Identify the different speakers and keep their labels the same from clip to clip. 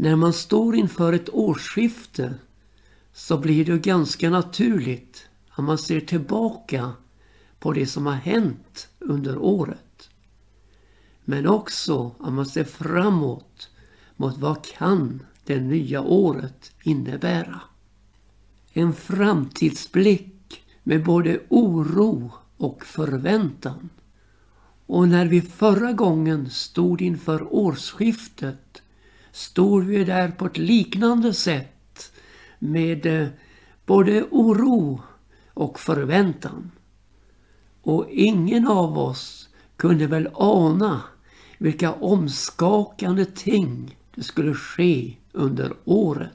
Speaker 1: När man står inför ett årsskifte så blir det ganska naturligt att man ser tillbaka på det som har hänt under året. Men också att man ser framåt mot vad kan det nya året innebära. En framtidsblick med både oro och förväntan. Och när vi förra gången stod inför årsskiftet stod vi där på ett liknande sätt med eh, både oro och förväntan. Och ingen av oss kunde väl ana vilka omskakande ting det skulle ske under året.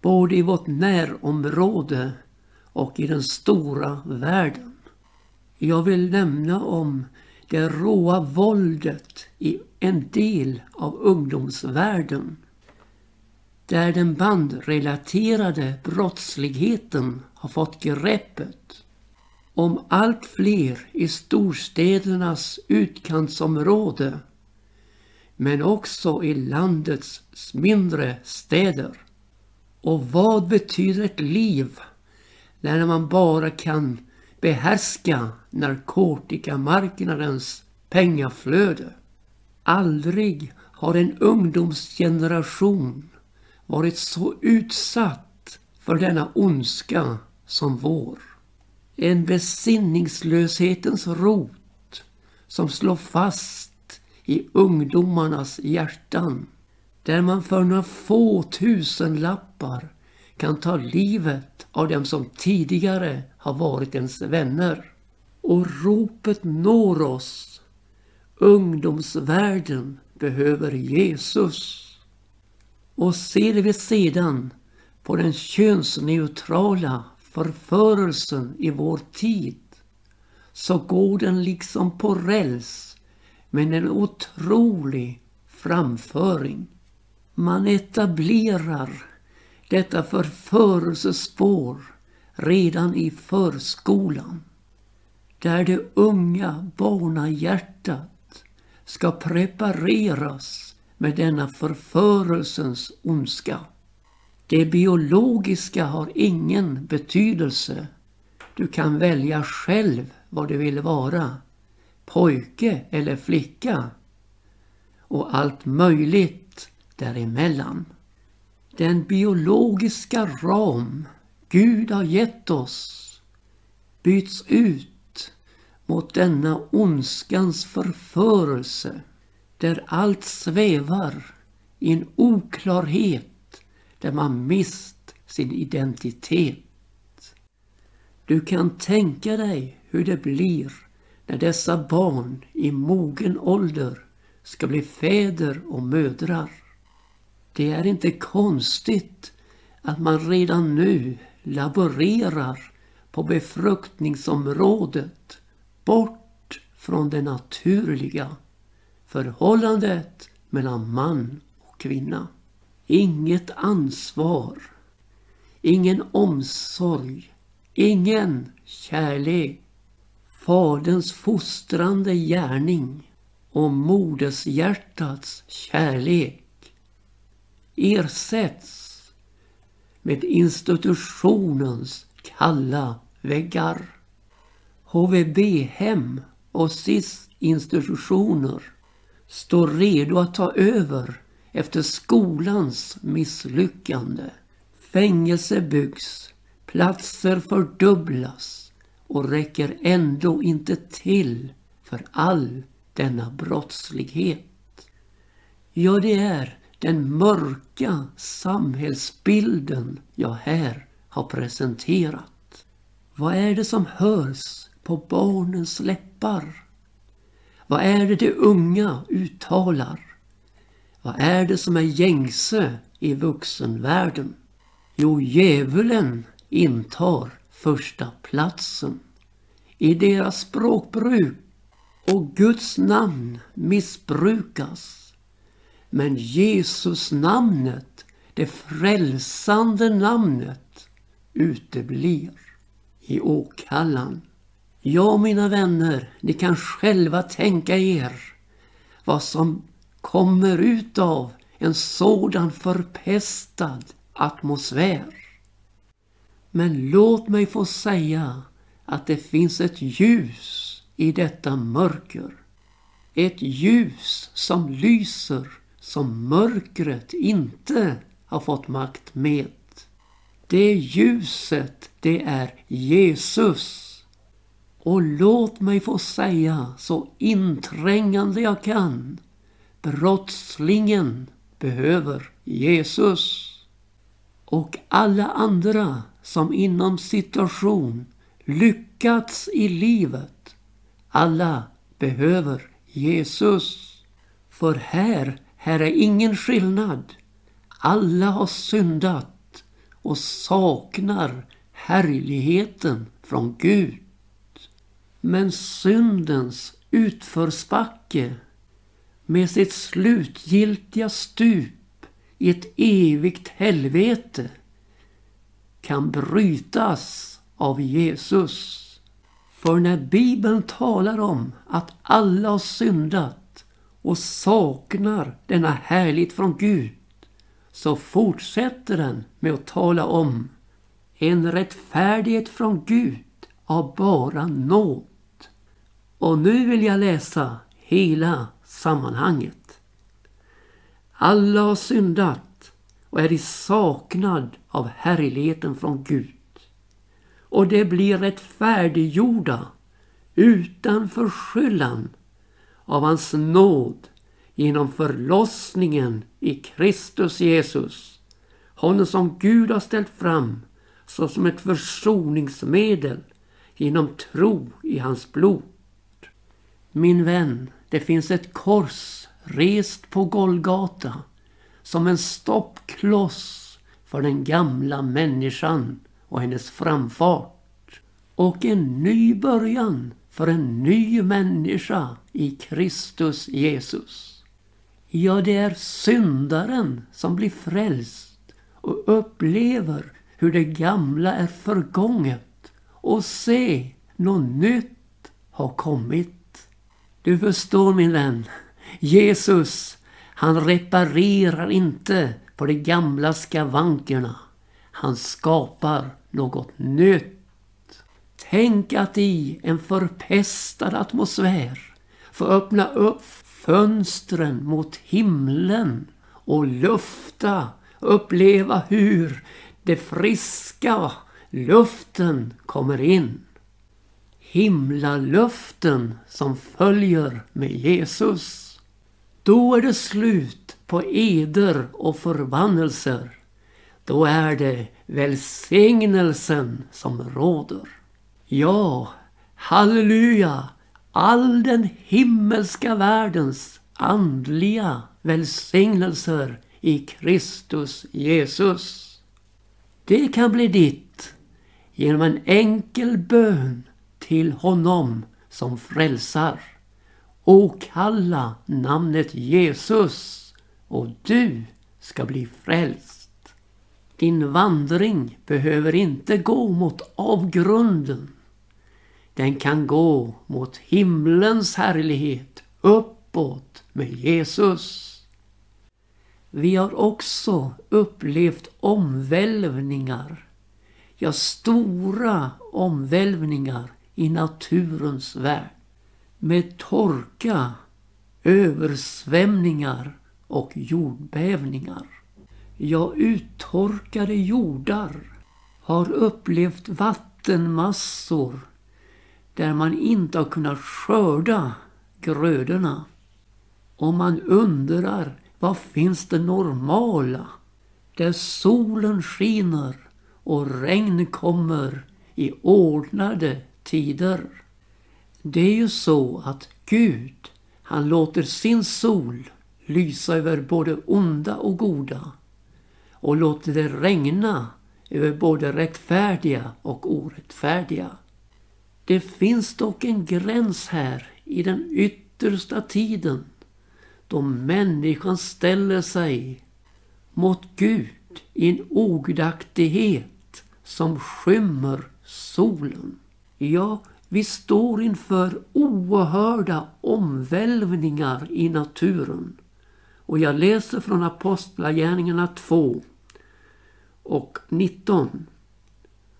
Speaker 1: Både i vårt närområde och i den stora världen. Jag vill nämna om det råa våldet i en del av ungdomsvärlden. Där den bandrelaterade brottsligheten har fått greppet om allt fler i storstädernas utkantsområde men också i landets mindre städer. Och vad betyder ett liv när man bara kan behärska narkotikamarknadens pengaflöde? Aldrig har en ungdomsgeneration varit så utsatt för denna ondska som vår. En besinningslöshetens rot som slår fast i ungdomarnas hjärtan. Där man för några få tusen lappar kan ta livet av dem som tidigare har varit ens vänner. Och ropet når oss. Ungdomsvärlden behöver Jesus. Och ser vi sedan på den könsneutrala förförelsen i vår tid så går den liksom på räls med en otrolig framföring. Man etablerar detta förförelsespår redan i förskolan. Där det unga barnahjärtat ska prepareras med denna förförelsens ondska. Det biologiska har ingen betydelse. Du kan välja själv vad du vill vara. Pojke eller flicka. Och allt möjligt däremellan. Den biologiska ram Gud har gett oss byts ut mot denna ondskans förförelse där allt svävar i en oklarhet där man mist sin identitet. Du kan tänka dig hur det blir när dessa barn i mogen ålder ska bli fäder och mödrar. Det är inte konstigt att man redan nu laborerar på befruktningsområdet bort från det naturliga förhållandet mellan man och kvinna. Inget ansvar. Ingen omsorg. Ingen kärlek. Faderns fostrande gärning och modershjärtats kärlek ersätts med institutionens kalla väggar. HVB-hem och SIS-institutioner står redo att ta över efter skolans misslyckande. Fängelse byggs, platser fördubblas och räcker ändå inte till för all denna brottslighet. Ja, det är den mörka samhällsbilden jag här har presenterat. Vad är det som hörs på barnens läppar? Vad är det de unga uttalar? Vad är det som är gängse i vuxenvärlden? Jo, djävulen intar första platsen i deras språkbruk och Guds namn missbrukas. Men Jesus namnet, det frälsande namnet, uteblir i åkallan. Ja, mina vänner, ni kan själva tänka er vad som kommer ut av en sådan förpestad atmosfär. Men låt mig få säga att det finns ett ljus i detta mörker. Ett ljus som lyser som mörkret inte har fått makt med. Det ljuset, det är Jesus. Och låt mig få säga så inträngande jag kan. Brottslingen behöver Jesus. Och alla andra som inom situation lyckats i livet. Alla behöver Jesus. För här, här är ingen skillnad. Alla har syndat och saknar härligheten från Gud. Men syndens utförsbacke med sitt slutgiltiga stup i ett evigt helvete kan brytas av Jesus. För när Bibeln talar om att alla har syndat och saknar denna härlighet från Gud så fortsätter den med att tala om en rättfärdighet från Gud av bara nåd. Och nu vill jag läsa hela sammanhanget. Alla har syndat och är i saknad av härligheten från Gud. Och det blir rättfärdiggjorda utan förskyllan av hans nåd genom förlossningen i Kristus Jesus. Honom som Gud har ställt fram såsom ett försoningsmedel genom tro i hans blod. Min vän, det finns ett kors rest på Golgata som en stoppkloss för den gamla människan och hennes framfart. Och en ny början för en ny människa i Kristus Jesus. Ja, det är syndaren som blir frälst och upplever hur det gamla är förgånget och se, något nytt har kommit. Du förstår min vän. Jesus, han reparerar inte på de gamla skavankerna. Han skapar något nytt. Tänk att i en förpestad atmosfär få öppna upp fönstren mot himlen och lufta, uppleva hur det friska luften kommer in himlalöften som följer med Jesus. Då är det slut på eder och förbannelser. Då är det välsignelsen som råder. Ja, halleluja, all den himmelska världens andliga välsignelser i Kristus Jesus. Det kan bli ditt genom en enkel bön till honom som frälsar. Och kalla namnet Jesus och du ska bli frälst. Din vandring behöver inte gå mot avgrunden. Den kan gå mot himlens härlighet uppåt med Jesus. Vi har också upplevt omvälvningar. Ja, stora omvälvningar i naturens värld. Med torka, översvämningar och jordbävningar. Ja, uttorkade jordar har upplevt vattenmassor där man inte har kunnat skörda grödorna. Och man undrar, vad finns det normala? Där solen skiner och regn kommer i ordnade tider. Det är ju så att Gud, han låter sin sol lysa över både onda och goda och låter det regna över både rättfärdiga och orättfärdiga. Det finns dock en gräns här i den yttersta tiden då människan ställer sig mot Gud i en ogudaktighet som skymmer solen. Ja, vi står inför oerhörda omvälvningar i naturen. Och jag läser från Apostlagärningarna 2 och 19.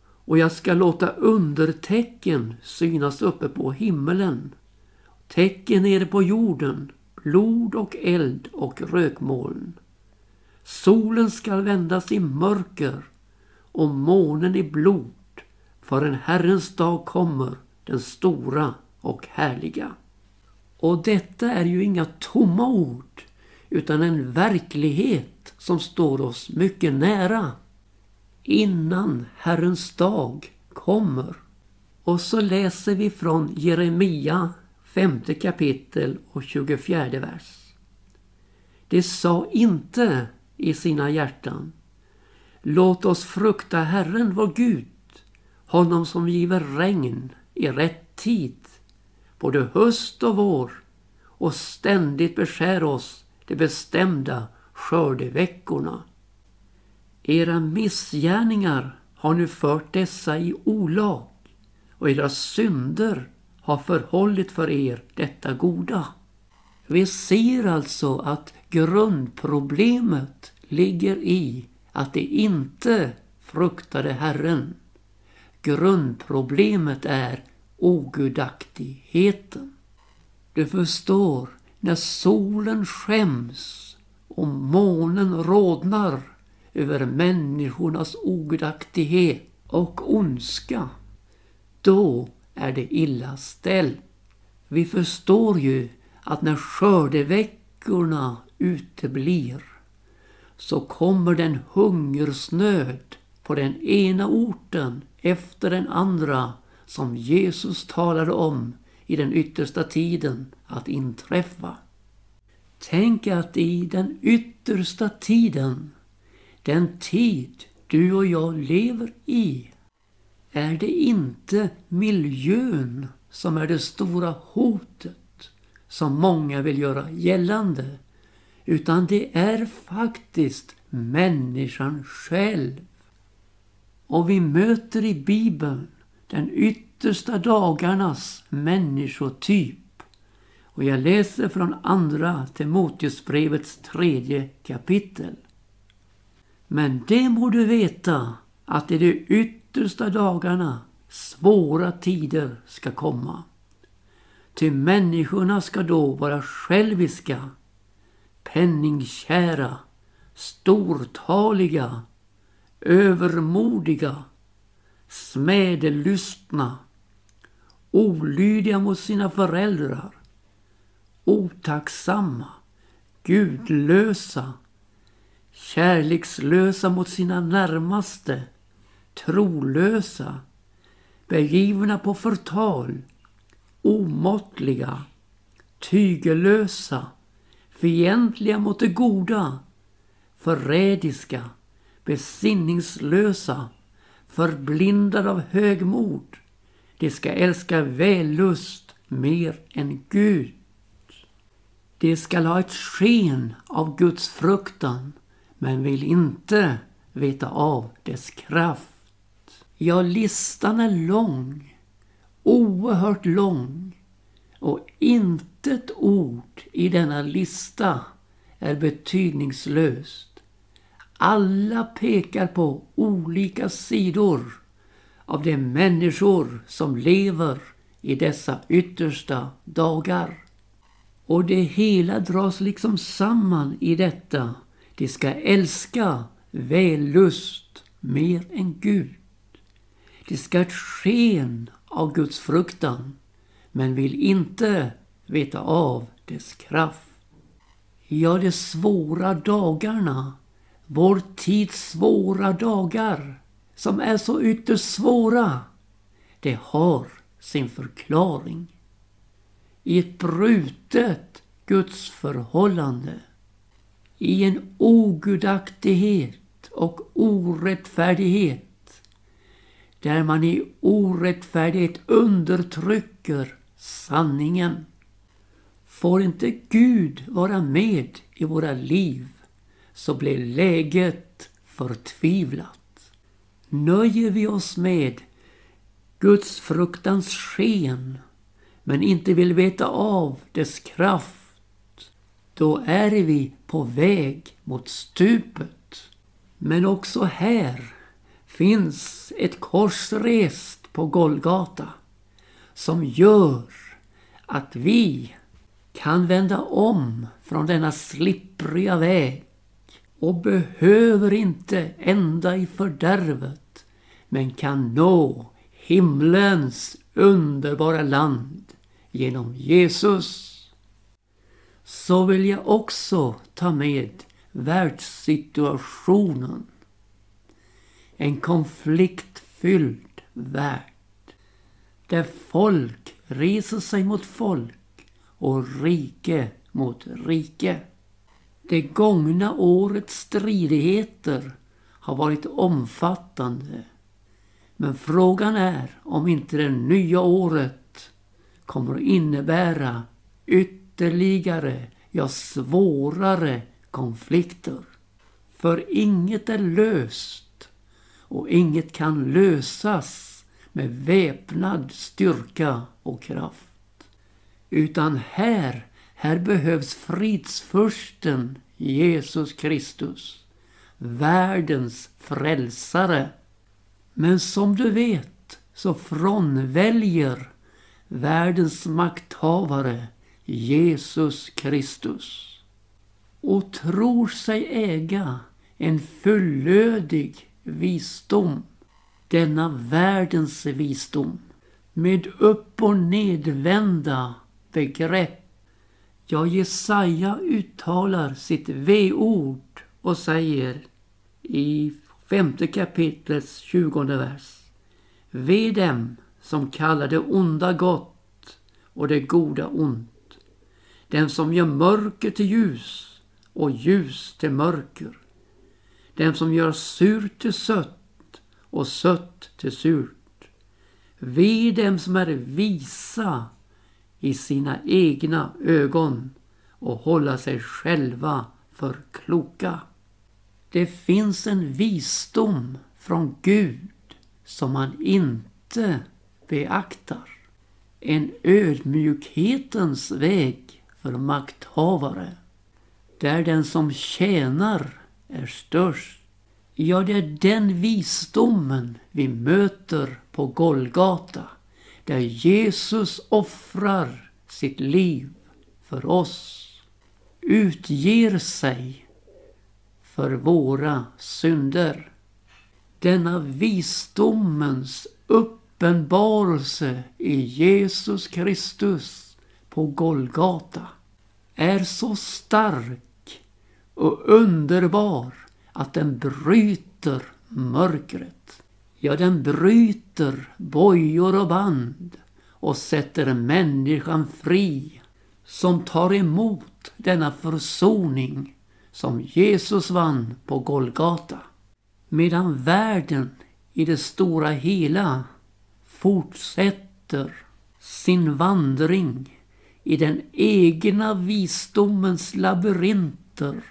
Speaker 1: Och jag ska låta undertecken synas uppe på himmelen. Tecken nere på jorden, blod och eld och rökmoln. Solen skall vändas i mörker och månen i blod förrän Herrens dag kommer, den stora och härliga. Och detta är ju inga tomma ord utan en verklighet som står oss mycket nära. Innan Herrens dag kommer. Och så läser vi från Jeremia femte kapitel och 24 vers. Det sa inte i sina hjärtan Låt oss frukta Herren vår Gud, honom som giver regn i rätt tid, både höst och vår, och ständigt beskär oss de bestämda skördeveckorna. Era missgärningar har nu fört dessa i olag och era synder har förhållit för er detta goda. Vi ser alltså att grundproblemet ligger i att de inte fruktade Herren. Grundproblemet är ogudaktigheten. Du förstår, när solen skäms och månen rodnar över människornas ogudaktighet och ondska, då är det illa ställt. Vi förstår ju att när skördeveckorna uteblir så kommer den hungersnöd på den ena orten efter den andra som Jesus talade om i den yttersta tiden att inträffa. Tänk att i den yttersta tiden, den tid du och jag lever i, är det inte miljön som är det stora hotet som många vill göra gällande. Utan det är faktiskt människan själv. Och vi möter i Bibeln den yttersta dagarnas människotyp. Och jag läser från andra Timoteusbrevets tredje kapitel. Men det må du veta att i de yttersta dagarna svåra tider ska komma. Ty människorna ska då vara själviska, penningkära, stortaliga, övermodiga, smädelystna, olydiga mot sina föräldrar, otacksamma, gudlösa, kärlekslösa mot sina närmaste, trolösa, begivna på förtal, omåttliga, tygelösa, fientliga mot det goda, förrädiska, besinningslösa, förblindade av högmod. De ska älska vällust mer än Gud. De skall ha ett sken av Guds fruktan men vill inte veta av dess kraft. Ja, listan är lång, oerhört lång och intet ord i denna lista är betydningslöst. Alla pekar på olika sidor av de människor som lever i dessa yttersta dagar. Och det hela dras liksom samman i detta. De ska älska vällust mer än Gud. De ska ha ett sken av Guds fruktan men vill inte veta av dess kraft. Ja, de svåra dagarna, vår tids svåra dagar, som är så ytterst svåra, det har sin förklaring. I ett brutet gudsförhållande, i en ogudaktighet och orättfärdighet där man i orättfärdighet undertrycker sanningen. Får inte Gud vara med i våra liv så blir läget förtvivlat. Nöjer vi oss med Guds fruktans sken men inte vill veta av dess kraft, då är vi på väg mot stupet. Men också här finns ett kors rest på Golgata som gör att vi kan vända om från denna slippriga väg och behöver inte ända i fördärvet men kan nå himlens underbara land genom Jesus. Så vill jag också ta med världssituationen. En konfliktfylld värld. Där folk reser sig mot folk och rike mot rike. Det gångna årets stridigheter har varit omfattande. Men frågan är om inte det nya året kommer att innebära ytterligare, ja svårare konflikter. För inget är löst och inget kan lösas med väpnad styrka och kraft. Utan här, här behövs fridsfursten Jesus Kristus. Världens frälsare. Men som du vet så frånväljer världens makthavare Jesus Kristus och tror sig äga en fullödig visdom. Denna världens visdom med upp och nedvända begrepp. Ja, Jesaja uttalar sitt V-ord och säger i femte kapitlets tjugonde vers. Ve dem som kallar det onda gott och det goda ont. Den som gör mörker till ljus och ljus till mörker. Den som gör surt till sött och sött till surt. Ve dem som är visa i sina egna ögon och hålla sig själva för kloka. Det finns en visdom från Gud som man inte beaktar. En ödmjukhetens väg för makthavare. Där den som tjänar är störst. Ja, det är den visdomen vi möter på Golgata där Jesus offrar sitt liv för oss. Utger sig för våra synder. Denna visdomens uppenbarelse i Jesus Kristus på Golgata är så stark och underbar att den bryter mörkret. Ja, den bryter bojor och band och sätter människan fri som tar emot denna försoning som Jesus vann på Golgata. Medan världen i det stora hela fortsätter sin vandring i den egna visdomens labyrinter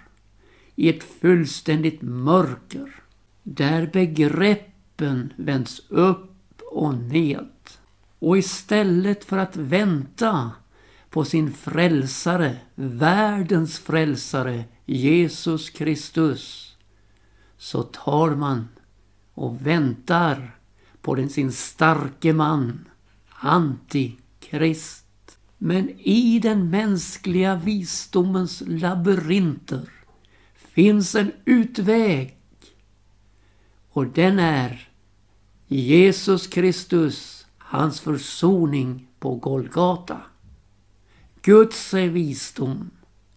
Speaker 1: i ett fullständigt mörker där begrepp kroppen vänds upp och ned. Och istället för att vänta på sin frälsare, världens frälsare, Jesus Kristus, så tar man och väntar på den sin starke man, Antikrist. Men i den mänskliga visdomens labyrinter finns en utväg och den är Jesus Kristus, hans försoning på Golgata. Guds visdom,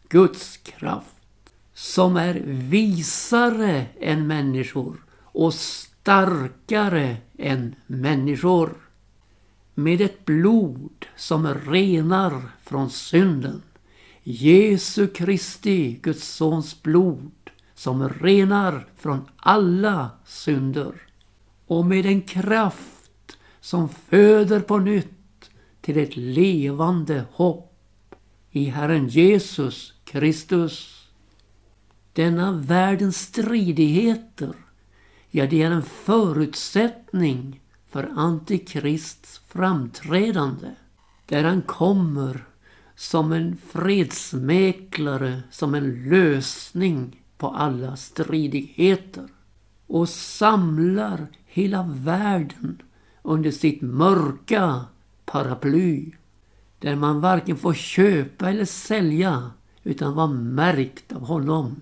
Speaker 1: Guds kraft som är visare än människor och starkare än människor. Med ett blod som renar från synden. Jesu Kristi, Guds sons blod som renar från alla synder och med en kraft som föder på nytt till ett levande hopp i Herren Jesus Kristus. Denna världens stridigheter, ja det är en förutsättning för Antikrists framträdande. Där han kommer som en fredsmäklare, som en lösning på alla stridigheter och samlar hela världen under sitt mörka paraply där man varken får köpa eller sälja utan var märkt av honom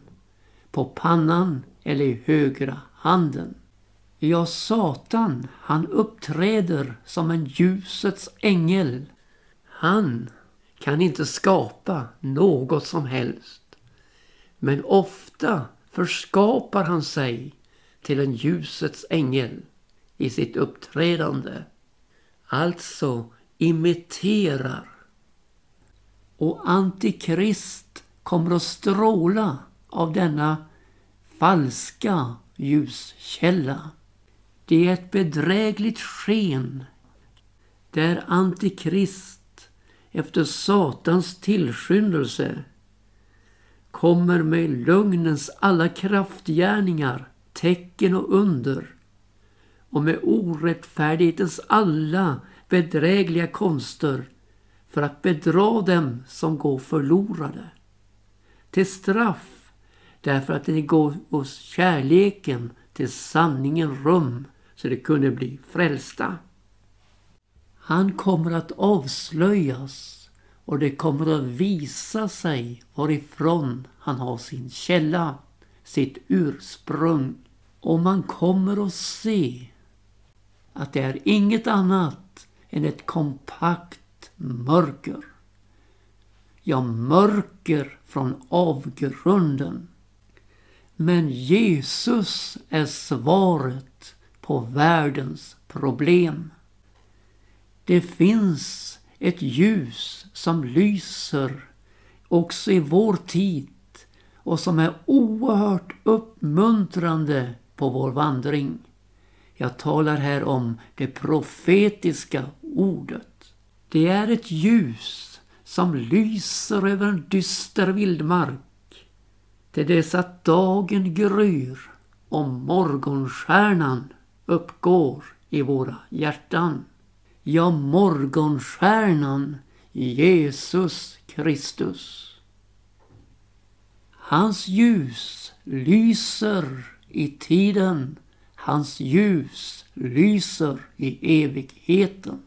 Speaker 1: på pannan eller i högra handen. Ja, Satan, han uppträder som en ljusets ängel. Han kan inte skapa något som helst. Men ofta förskapar han sig till en ljusets ängel i sitt uppträdande. Alltså imiterar. Och Antikrist kommer att stråla av denna falska ljuskälla. Det är ett bedrägligt sken där Antikrist efter Satans tillskyndelse kommer med lögnens alla kraftgärningar, tecken och under och med orättfärdighetens alla bedrägliga konster för att bedra dem som går förlorade. Till straff därför att ni går hos kärleken till sanningen rum så det kunde bli frälsta. Han kommer att avslöjas och det kommer att visa sig varifrån han har sin källa, sitt ursprung. Och man kommer att se att det är inget annat än ett kompakt mörker. Ja, mörker från avgrunden. Men Jesus är svaret på världens problem. Det finns ett ljus som lyser också i vår tid och som är oerhört uppmuntrande på vår vandring. Jag talar här om det profetiska ordet. Det är ett ljus som lyser över en dyster vildmark till dess att dagen gryr och morgonstjärnan uppgår i våra hjärtan. Ja, morgonstjärnan Jesus Kristus. Hans ljus lyser i tiden Hans ljus lyser i evigheten.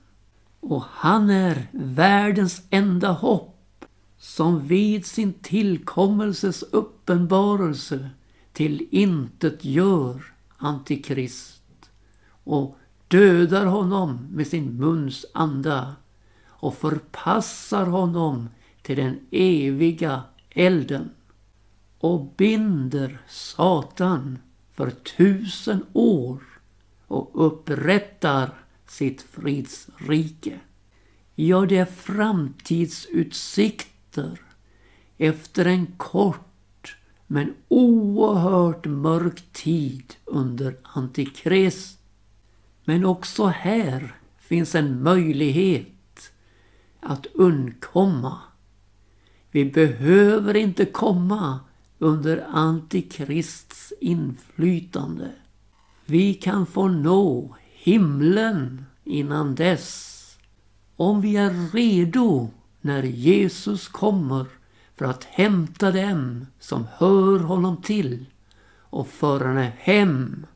Speaker 1: Och han är världens enda hopp som vid sin tillkommelses uppenbarelse till intet gör Antikrist och dödar honom med sin muns anda och förpassar honom till den eviga elden och binder Satan för tusen år och upprättar sitt fridsrike. Ja, det är framtidsutsikter efter en kort men oerhört mörk tid under Antikrist. Men också här finns en möjlighet att undkomma. Vi behöver inte komma under Antikrists inflytande. Vi kan få nå himlen innan dess. Om vi är redo när Jesus kommer för att hämta dem som hör honom till och föra henne hem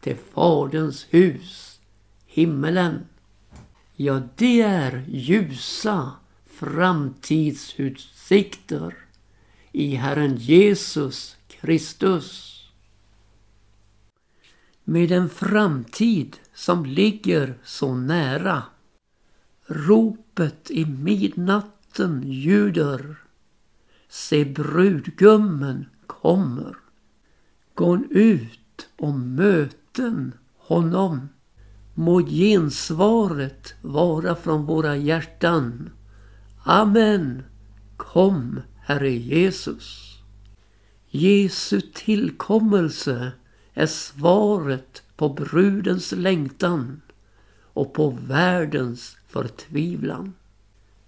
Speaker 1: till Faderns hus, himmelen. Ja, det är ljusa framtidsutsikter i Herren Jesus Kristus. Med en framtid som ligger så nära. Ropet i midnatten ljuder. Se brudgummen kommer. Gå ut och möten honom. Må gensvaret vara från våra hjärtan. Amen. Kom Herre Jesus. Jesu tillkommelse är svaret på brudens längtan och på världens förtvivlan.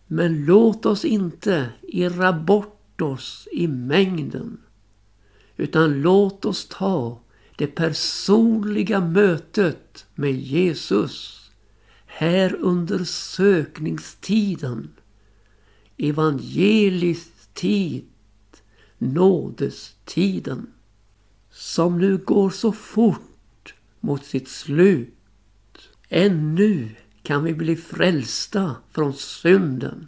Speaker 1: Men låt oss inte irra bort oss i mängden utan låt oss ta det personliga mötet med Jesus här under sökningstiden Evangeliskt tid, nådestiden, som nu går så fort mot sitt slut. Ännu kan vi bli frälsta från synden.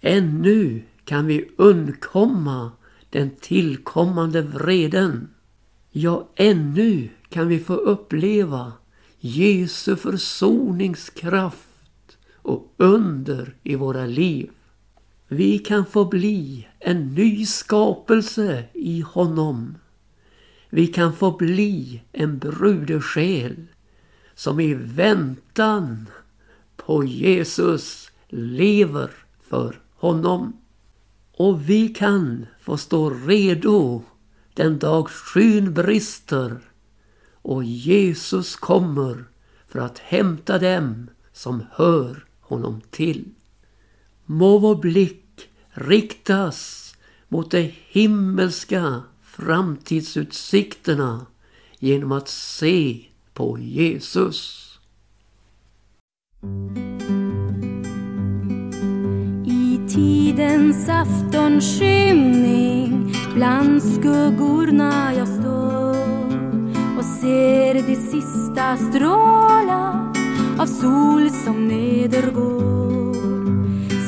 Speaker 1: Ännu kan vi undkomma den tillkommande vreden. Ja, ännu kan vi få uppleva Jesu försoningskraft och under i våra liv. Vi kan få bli en ny skapelse i honom. Vi kan få bli en brudesjäl som i väntan på Jesus lever för honom. Och vi kan få stå redo den dag skyn brister och Jesus kommer för att hämta dem som hör honom till. Må vår blick riktas mot de himmelska framtidsutsikterna genom att se på Jesus.
Speaker 2: I tidens aftonskymning bland skuggorna jag står och ser de sista strålar av sol som nedergår.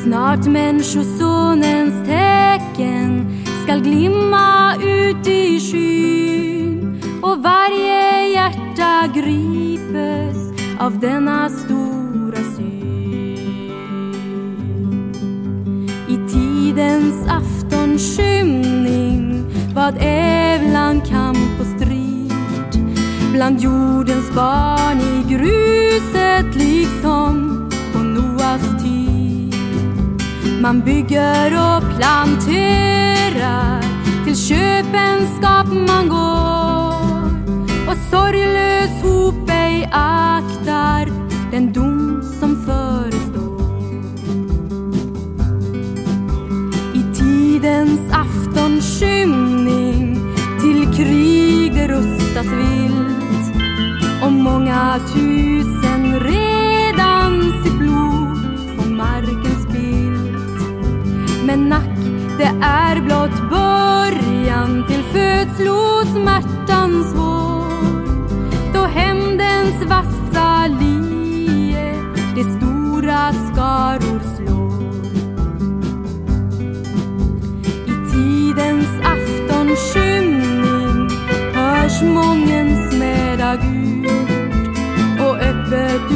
Speaker 2: Snart Människosonens tecken skall glimma ut i skyn och varje hjärta gripes av denna stora syn. I tidens aftonskymning vad ävlan kamp och strid bland jordens barn i gruset liksom på Noas tid. Man bygger och planterar. Till köpenskap man går. Och sorglös hop ej aktar den dom som förestår. I tidens aftonskymning till krig det rustas vilt. Och många tusen det är blott början till födslosmärtans vår då hämndens vassa lie de stora skaror slår. I tidens aftonskymning hörs mången smäda Gud och öppet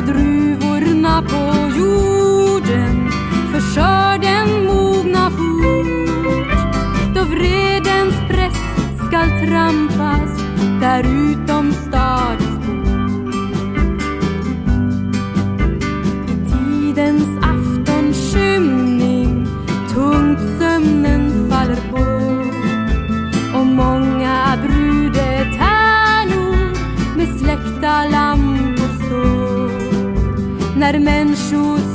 Speaker 2: Och druvorna på jorden för skörden mogna fort. Då vredens press skall trampas där utom människor